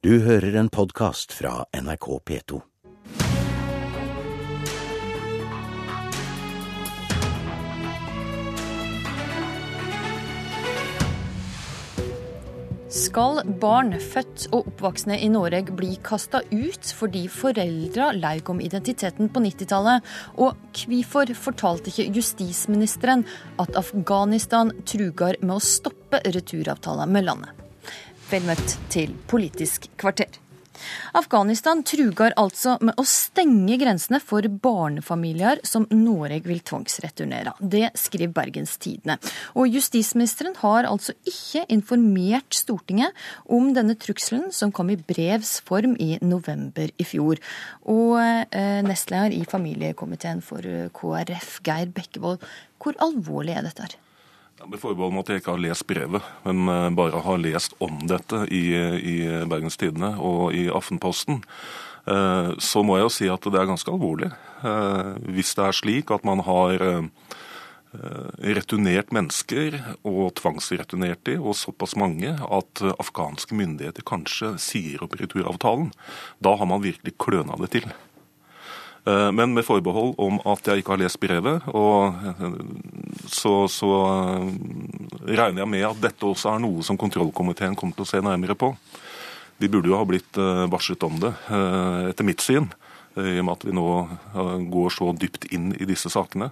Du hører en podkast fra NRK P2. Skal barn født og oppvoksne i Norge bli kasta ut fordi foreldra laug om identiteten på 90-tallet? Og hvorfor fortalte ikke justisministeren at Afghanistan truger med å stoppe returavtalen med landet? Vel møtt til Politisk kvarter. Afghanistan truger altså med å stenge grensene for barnefamilier som Norge vil tvangsreturnere. Det skriver Bergens Tidende. Og justisministeren har altså ikke informert Stortinget om denne trusselen som kom i brevs form i november i fjor. Og eh, nestleder i familiekomiteen for KrF, Geir Bekkevold, hvor alvorlig er dette? her? Med forbehold om at jeg ikke har lest brevet, men eh, bare har lest om dette i, i Bergens Tidende og i Aftenposten, eh, så må jeg jo si at det er ganske alvorlig. Eh, hvis det er slik at man har returnert mennesker og tvangsreturnert de, og såpass mange at afghanske myndigheter kanskje sier opp returavtalen, da har man virkelig kløna det til. Eh, men med forbehold om at jeg ikke har lest brevet. eh, så, så, eh, regner jeg med at dette også er noe som kontrollkomiteen kommer til å se nærmere på. De burde jo ha blitt varslet om det, etter mitt syn, i og med at vi nå går så dypt inn i disse sakene.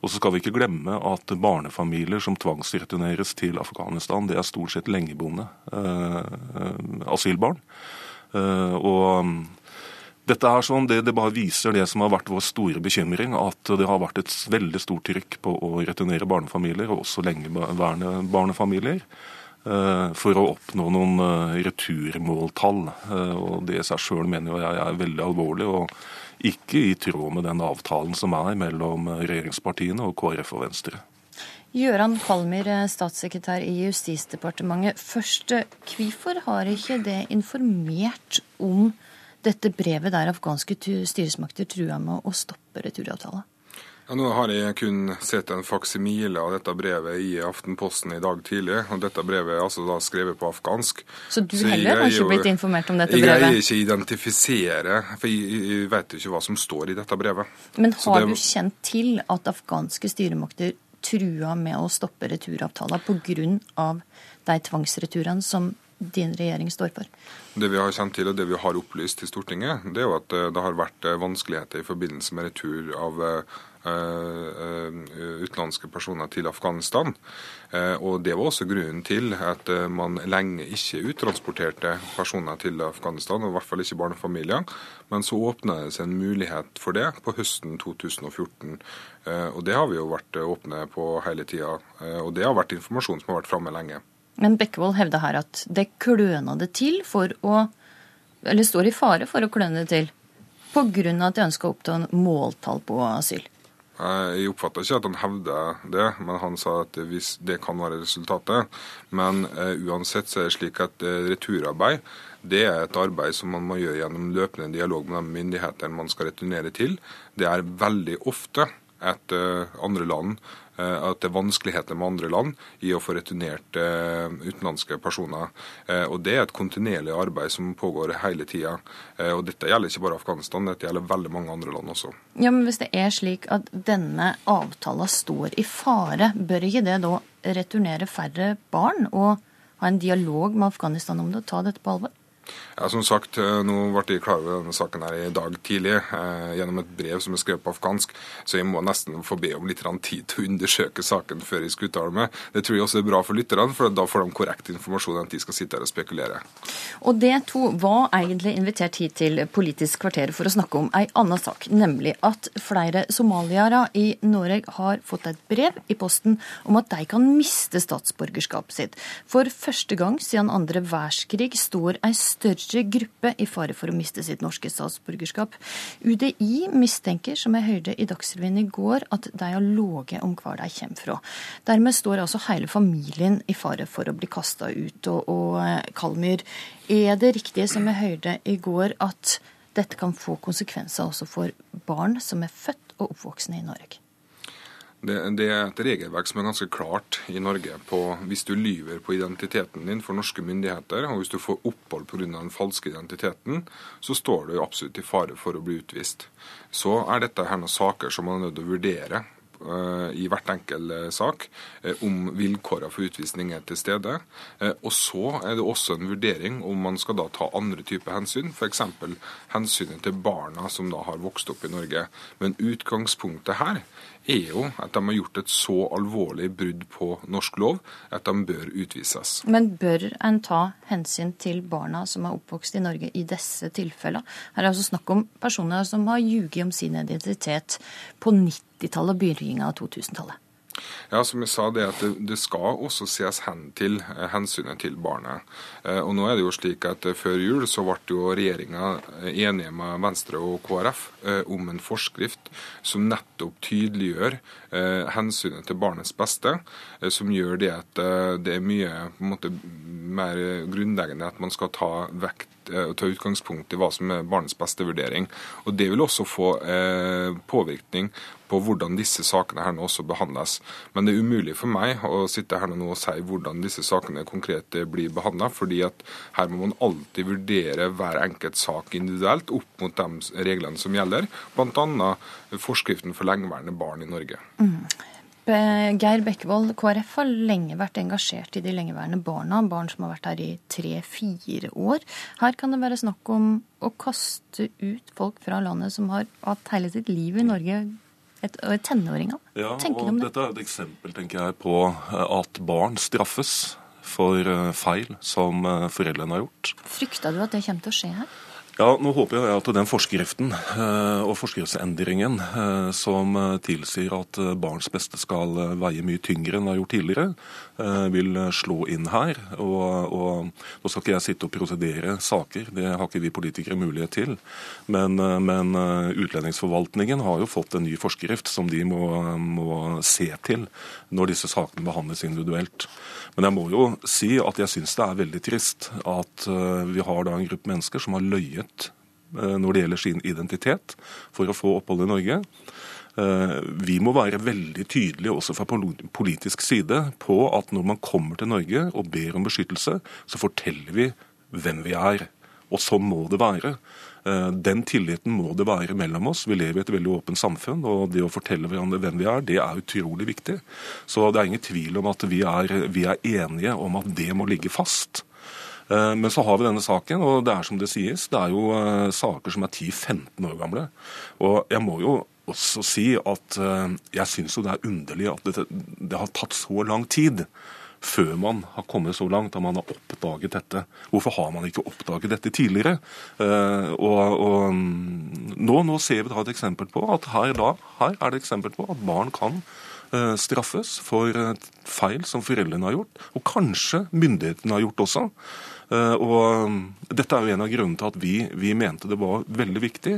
Og så skal vi ikke glemme at barnefamilier som tvangsreturneres til Afghanistan, det er stort sett lengeboende asylbarn. Og dette er sånn, det, det, bare viser det som har vært vår store bekymring, at det har vært et veldig stort trykk på å returnere barnefamilier, og også lengeværende barnefamilier, eh, for å oppnå noen eh, returmåltall. Eh, og Det i seg sjøl mener jeg er veldig alvorlig, og ikke i tråd med den avtalen som er mellom regjeringspartiene og KrF og Venstre. Gøran Kalmyr, statssekretær i Justisdepartementet. Først, hvorfor har ikke det informert om dette brevet der afghanske styresmakter trua med å stoppe returavtalen? Ja, nå har jeg kun sett en faksimile av dette brevet i Aftenposten i dag tidlig. og Dette brevet er altså da skrevet på afghansk. Så du heller har ikke blitt informert om dette brevet? Jeg greier ikke identifisere, for jeg, jeg vet ikke hva som står i dette brevet. Men har det... du kjent til at afghanske styremakter trua med å stoppe returavtalen pga. de tvangsreturene som din regjering står for? Det vi har kjent til og det vi har opplyst til Stortinget, det er jo at eh, det har vært eh, vanskeligheter i forbindelse med retur av Uh, utenlandske personer til Afghanistan. Og Det var også grunnen til at man lenge ikke uttransporterte personer til Afghanistan, og i hvert fall ikke barnefamilier. Men så åpna det seg en mulighet for det på høsten 2014. Og Det har vi jo vært åpne på hele tida. Og det har vært informasjon som har vært framme lenge. Men Bekkevold hevda her at det kløna det til for å Eller står i fare for å kløne det til pga. at de ønsker å oppta måltall på asyl. Jeg oppfatter ikke at han hevder det, men han sa at hvis det kan være resultatet. Men uh, uansett så er det slik at uh, returarbeid det er et arbeid som man må gjøre gjennom løpende dialog med de myndighetene man skal returnere til. Det er veldig ofte et uh, andre land Eh, at det er vanskeligheter med andre land i å få returnert eh, utenlandske personer. Eh, og Det er et kontinuerlig arbeid som pågår hele tida. Og dette gjelder ikke bare Afghanistan, dette gjelder veldig mange andre land også. Ja, men Hvis det er slik at denne avtalen står i fare, bør ikke det da returnere færre barn og ha en dialog med Afghanistan om det og ta dette på alvor? Ja, som sagt, eh, Nå ble jeg klar over denne saken her i dag tidlig eh, gjennom et brev som er skrevet på afghansk, så jeg må nesten få be om litt tid til å undersøke saken før jeg skal uttale meg. Det tror jeg også er bra for lytterne, for da får de korrekt informasjon at de skal sitte her og spekulere. Og det to var egentlig invitert hit til Politisk kvarter for å snakke om ei anna sak, nemlig at flere somaliere i Norge har fått et brev i posten om at de kan miste statsborgerskapet sitt. For første gang siden andre verdenskrig står ei større større gruppe i fare for å miste sitt norske statsborgerskap. UDI mistenker, som jeg hørte i Dagsrevyen i går, at de har ligget om hvor de kommer fra. Dermed står altså hele familien i fare for å bli kasta ut. Og, og eh, Kalmyr, er det riktig som jeg hørte i går, at dette kan få konsekvenser også for barn som er født og oppvoksende i Norge? Det, det, er et regelverk som er ganske klart i Norge på hvis du lyver på identiteten din for norske myndigheter, og hvis du får opphold pga. den falske identiteten, så står du absolutt i fare for å bli utvist. Så er dette her noen saker som man er nødt til å vurdere Eh, i hvert enkelt eh, sak eh, om vilkårene for utvisning er til stede. Og så er det også en vurdering om man skal da ta andre typer hensyn, f.eks. hensynet til barna som da har vokst opp i Norge. Men utgangspunktet her er jo at de har gjort et så alvorlig brudd på norsk lov at de bør utvises. Men bør en ta hensyn til barna som er oppvokst i Norge i disse tilfellene? Her er altså snakk om personer som har ljuget om sin identitet på 90-tallet og begynnelsen av 2000-tallet. Ja, som jeg sa, det at det, skal også ses hen til eh, hensynet til barnet. Eh, og nå er det jo slik at eh, Før jul så ble jo regjeringa enige med Venstre og KrF om en forskrift som nettopp tydeliggjør hensynet til barnets beste, som gjør det at det er mye måte, mer grunnleggende at man skal ta vekt ta utgangspunkt i hva som er barnets beste vurdering. Og Det vil også få eh, påvirkning på hvordan disse sakene her nå også behandles. Men det er umulig for meg å sitte her nå og si hvordan disse sakene konkret blir behandla, fordi at her må man alltid vurdere hver enkelt sak individuelt opp mot de reglene som gjelder, bl.a. forskriften for lengeværende barn i Norge. Mm. Geir Bekkevold, KrF har lenge vært engasjert i de lengeværende barna, barn som har vært her i tre-fire år. Her kan det være snakk om å kaste ut folk fra landet som har hatt hele sitt liv i Norge, et, og tenåringer. Ja, og det? dette er et eksempel tenker jeg, på eh, at barn straffes for eh, feil som eh, foreldrene har gjort. Frykta du at det kommer til å skje her? Ja, nå håper jeg at den forskriften eh, og forskriftsendringen eh, som eh, tilsier at barns beste skal veie mye tyngre enn det har gjort tidligere, vil slå inn her. Og, og Nå skal ikke jeg sitte og prosedere saker, det har ikke vi politikere mulighet til. Men, men utlendingsforvaltningen har jo fått en ny forskrift som de må, må se til når disse sakene behandles individuelt. Men jeg må jo si at jeg syns det er veldig trist at vi har da en gruppe mennesker som har løyet eh, når det gjelder sin identitet for å få opphold i Norge. Eh, vi må være veldig tydelige også fra politisk side på at når man kommer til Norge og ber om beskyttelse, så forteller vi hvem vi er. Og sånn må det være. Eh, den tilliten må det være mellom oss. Vi lever i et veldig åpent samfunn, og det å fortelle hverandre hvem vi er, det er utrolig viktig. Så det er ingen tvil om at vi er, vi er enige om at det må ligge fast. Eh, men så har vi denne saken, og det er som det sies, det er jo eh, saker som er 10-15 år gamle. Og jeg må jo også si at jeg syns jo det er underlig at det, det har tatt så lang tid før man har kommet så langt at man har oppdaget dette. Hvorfor har man ikke oppdaget dette tidligere? Og, og mm, nå, nå, ser vi da et eksempel på at her, da, her er det eksempel på at barn kan straffes for feil som foreldrene har gjort, og kanskje myndighetene har gjort også. Og mm, Dette er jo en av grunnene til at vi, vi, mente det var veldig viktig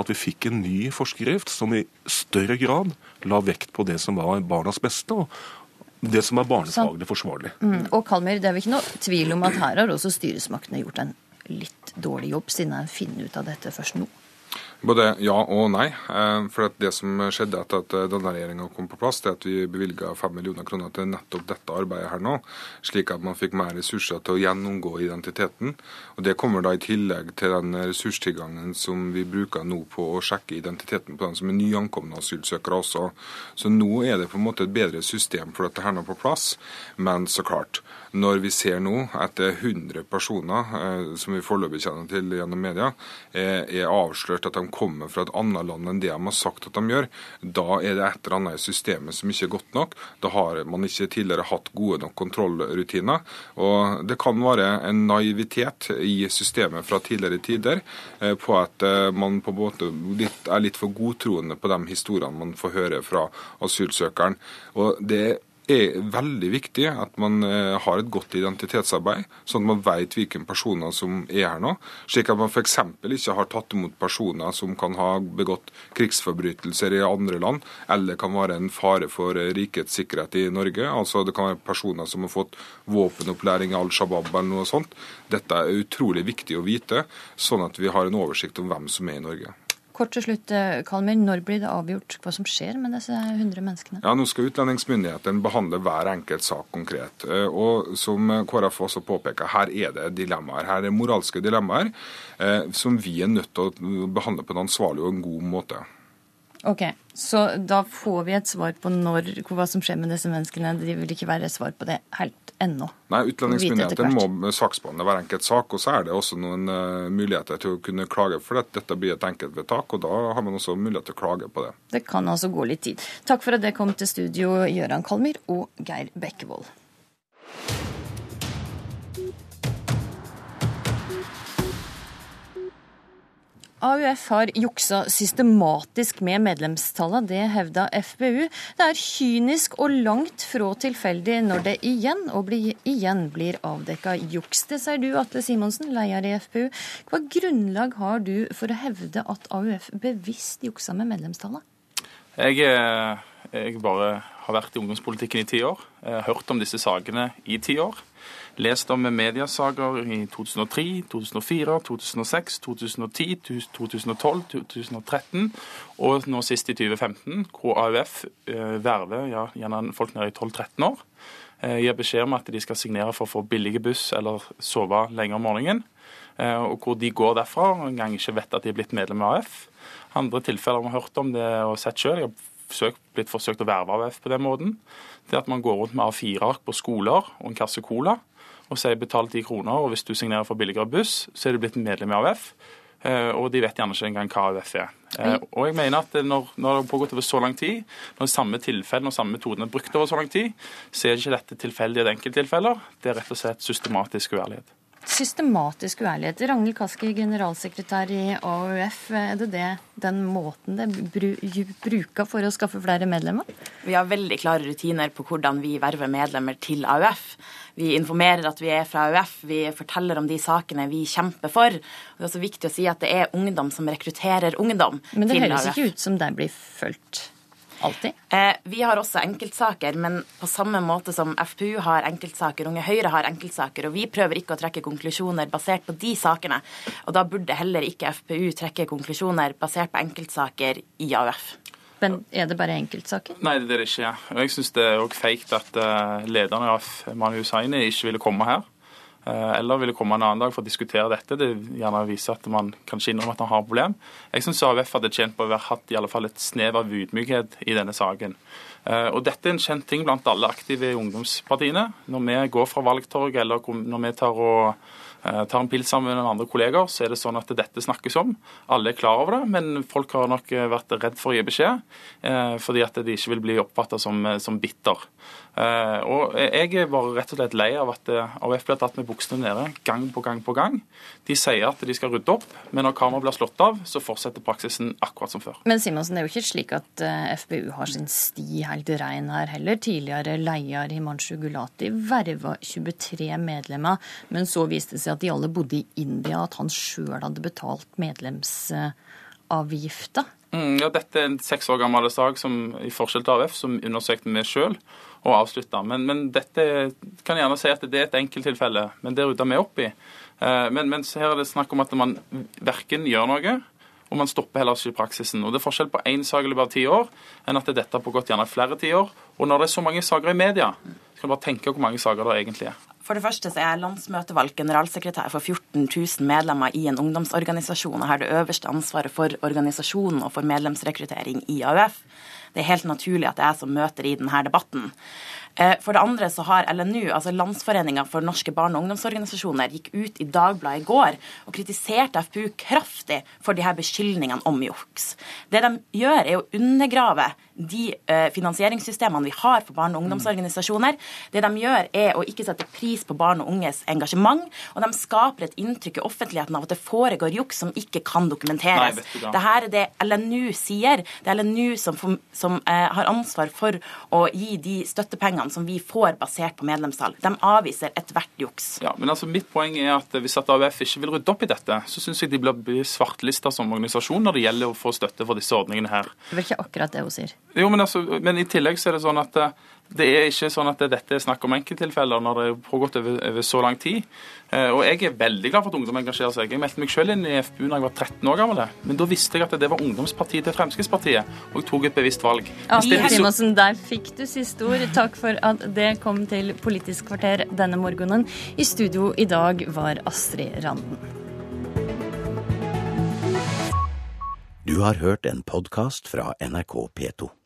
at vi fikk en ny forskrift som i større grad la vekt på det som var barnas beste, og, det som er barnefaglig forsvarlig. Mm. Og Kalmer, det er vel ikke noe tvil om at her har også styresmaktene gjort en litt dårlig jobb, siden jeg finner ut av dette først nå? Både ja og nei. Eh, for Det som skjedde etter at eh, denne regjeringa kom på plass, det er at vi bevilga 5 millioner kroner til nettopp dette arbeidet her nå, slik at man fikk mer ressurser til å gjennomgå identiteten. Og Det kommer da i tillegg til den ressurstilgangen som vi bruker nå på å sjekke identiteten på den som er nyankomne asylsøkere også. Så nå er det på en måte et bedre system for dette her nå på plass. Men så klart, når vi ser nå at 100 personer, eh, som vi foreløpig kjenner til gjennom media, er avslørt at de kommer fra et annet land enn det de har sagt at de gjør, da er det et eller annet i systemet som ikke er godt nok. Da har man ikke tidligere hatt gode nok kontrollrutiner. Og det kan være en naivitet i systemet fra tidligere tider eh, på at eh, man på en måte er litt for godtroende på de historiene man får høre fra asylsøkeren. Og det er veldig viktig at man eh, har et godt identitetsarbeid, sånn at man vet hvilke personer som er her nå. Slik at man f.eks. ikke har tatt imot personer som kan ha begått krigsforbrytelser i andre land, eller kan være en fare for eh, rikets sikkerhet i Norge. Altså Det kan være personer som har fått våpenopplæring i Al Shabaab eller noe sånt. Dette er utrolig viktig å vite, sånn at vi har en oversikt om hvem som er i Norge. Kort til slutt, eh, Kalmer. Når blir det avgjort hva som skjer med disse 100 menneskene? Ja, Nå skal utlendingsmyndighetene behandle hver enkelt sak konkret. Eh, og som KrF også påpeker, her er det dilemmaer. Her er moralske dilemmaer eh, som vi er nødt til å behandle på en ansvarlig og en god måte. Ok, Så da får vi et svar på når, hva som skjer med disse menneskene. Det vil ikke være svar på det helt ennå. Nei, Utlendingsmyndighetene må saksbehandle hver enkelt sak. Og så er det også noen uh, muligheter til å kunne klage, for at dette blir et enkeltvedtak. Og da har man også mulighet til å klage på det. Det kan altså gå litt tid. Takk for at det kom til studio, Gøran Kalmyr og Geir Bekkevold. AUF har juksa systematisk med medlemstallet, det hevda FPU. Det er kynisk og langt fra tilfeldig når det igjen og bli, igjen blir avdekka juks. Det sier du, Atle Simonsen, leder i FPU. Hva grunnlag har du for å hevde at AUF bevisst juksa med medlemstallet? Jeg, eh, jeg bare har vært i ungdomspolitikken i ti år. Hørt om disse sakene i ti år lest om mediesaker i 2003, 2004, 2006, 2010, 2012, 2013 og nå sist i 2015, hvor AUF eh, verver ja, gjerne folk nede i 12-13 år. Eh, gir beskjed om at de skal signere for å få billige buss eller sove lenge om morgenen. Eh, og hvor de går derfra og engang ikke vet at de er blitt medlem av AUF. Andre tilfeller vi har hørt om det og sett sjøl. Jeg har forsøkt, blitt forsøkt å verve AUF på den måten. Det at man går rundt med A4-ark på skoler og en kasse cola og sier betal ti kroner, og hvis du signerer for billigere buss, så er du blitt medlem i AUF. Eh, og de vet gjerne ikke engang hva AUF er. Eh, og jeg mener at når, når det har pågått over så lang tid, når samme tilfellene og samme metoden er brukt over så lang tid, så er ikke dette tilfeldige enkelttilfeller. Det er rett og slett systematisk uærlighet. Systematisk uærlighet. Ragnhild Kaski, generalsekretær i AUF. Er det, det den måten det bruker for å skaffe flere medlemmer? Vi har veldig klare rutiner på hvordan vi verver medlemmer til AUF. Vi informerer at vi er fra AUF, vi forteller om de sakene vi kjemper for. Det er også viktig å si at det er ungdom som rekrutterer ungdom til AUF. Men det høres ikke ut som de blir fulgt alltid? Eh, vi har også enkeltsaker, men på samme måte som FPU har enkeltsaker, Unge Høyre har enkeltsaker, og vi prøver ikke å trekke konklusjoner basert på de sakene. Og da burde heller ikke FPU trekke konklusjoner basert på enkeltsaker i AUF. Men er det bare enkeltsaker? Nei, det er det ikke. Og jeg syns det er òg feigt at lederen i AUF, Mani Hussaini ikke ville komme her. Uh, eller ville komme en annen dag for å diskutere dette. Det gjerne viser at man kanskje innrømmer at man har problem. Jeg syns AUF hadde tjent på å ha hatt i alle fall et snev av ydmykhet i denne saken. Uh, og Dette er en kjent ting blant alle aktive i ungdomspartiene. Når vi går fra valgtorg, eller når vi tar og Eh, tar en pils sammen med andre kolleger, så er det sånn at dette snakkes om. Alle er klar over det, men folk har nok eh, vært redd for å gi beskjed, eh, fordi at de ikke vil bli oppfatta som, som, bitter. Og Jeg er bare rett og slett lei av at AUF blir tatt med buksene nede gang på gang på gang. De sier at de skal rydde opp, men når kameraet blir slått av, så fortsetter praksisen akkurat som før. Men Simonsen, det er jo ikke slik at FBU har sin sti helt rein her heller. Tidligere leder Himanshu Gulati verva 23 medlemmer, men så viste det seg at de alle bodde i India, at han sjøl hadde betalt medlemsavgifta. Mm, ja, dette er en seks år gammel sak som, i forskjell til AUF, som undersøkte vi sjøl og avslutta. Men, men, dette kan jeg gjerne si at det er et enkelttilfelle, men det rydda vi opp i. Eh, men, mens her er det snakk om at man verken gjør noe, og man stopper heller ikke praksisen. Og Det er forskjell på én sak i løpet av ti år enn at dette har pågått gjerne flere tiår. Og når det er så mange saker i media, så kan du bare tenke hvor mange saker det egentlig er. For det første så er jeg landsmøtevalgt generalsekretær for 14 000 medlemmer i en ungdomsorganisasjon, og har det øverste ansvaret for organisasjonen og for medlemsrekruttering i AUF. Det er helt naturlig at det er jeg som møter i denne debatten. Eh, for det andre så har LNU, altså Landsforeninga for norske barne- og ungdomsorganisasjoner, gikk ut i Dagbladet i går og kritiserte FPU kraftig for de her beskyldningene om juks. Det de gjør, er å undergrave de eh, finansieringssystemene vi har for barne- og ungdomsorganisasjoner. Det de gjør, er å ikke sette pris på barn og unges engasjement, og de skaper et inntrykk i offentligheten av at det foregår juks som ikke kan dokumenteres. Nei, Dette er det LNU sier. Det er LNU som, som eh, har ansvar for å gi de støttepengene som vi får basert på medlemstall. De avviser ethvert juks. Ja, men altså Mitt poeng er at hvis at AUF ikke vil rydde opp i dette, så syns jeg de blir svartlista som organisasjon når det gjelder å få støtte for disse ordningene her. Det er vel ikke akkurat det hun sier? Jo, men, altså, men i tillegg så er det sånn at Det er ikke sånn at dette er snakk om enkelttilfeller når det har pågått over, over, så lang tid. Eh, og jeg er veldig glad for at ungdom engasjerer seg. Jeg meldte meg selv inn i FPU da jeg var 13 år gammel. Men da visste jeg at det var ungdomspartiet til Fremskrittspartiet, og jeg tok et bevisst valg. Astrid Simonsen, der fikk du siste ord. Takk for at det kom til Politisk kvarter denne morgenen. I studio i dag var Astrid Randen. Du har hørt en podkast fra NRK P2.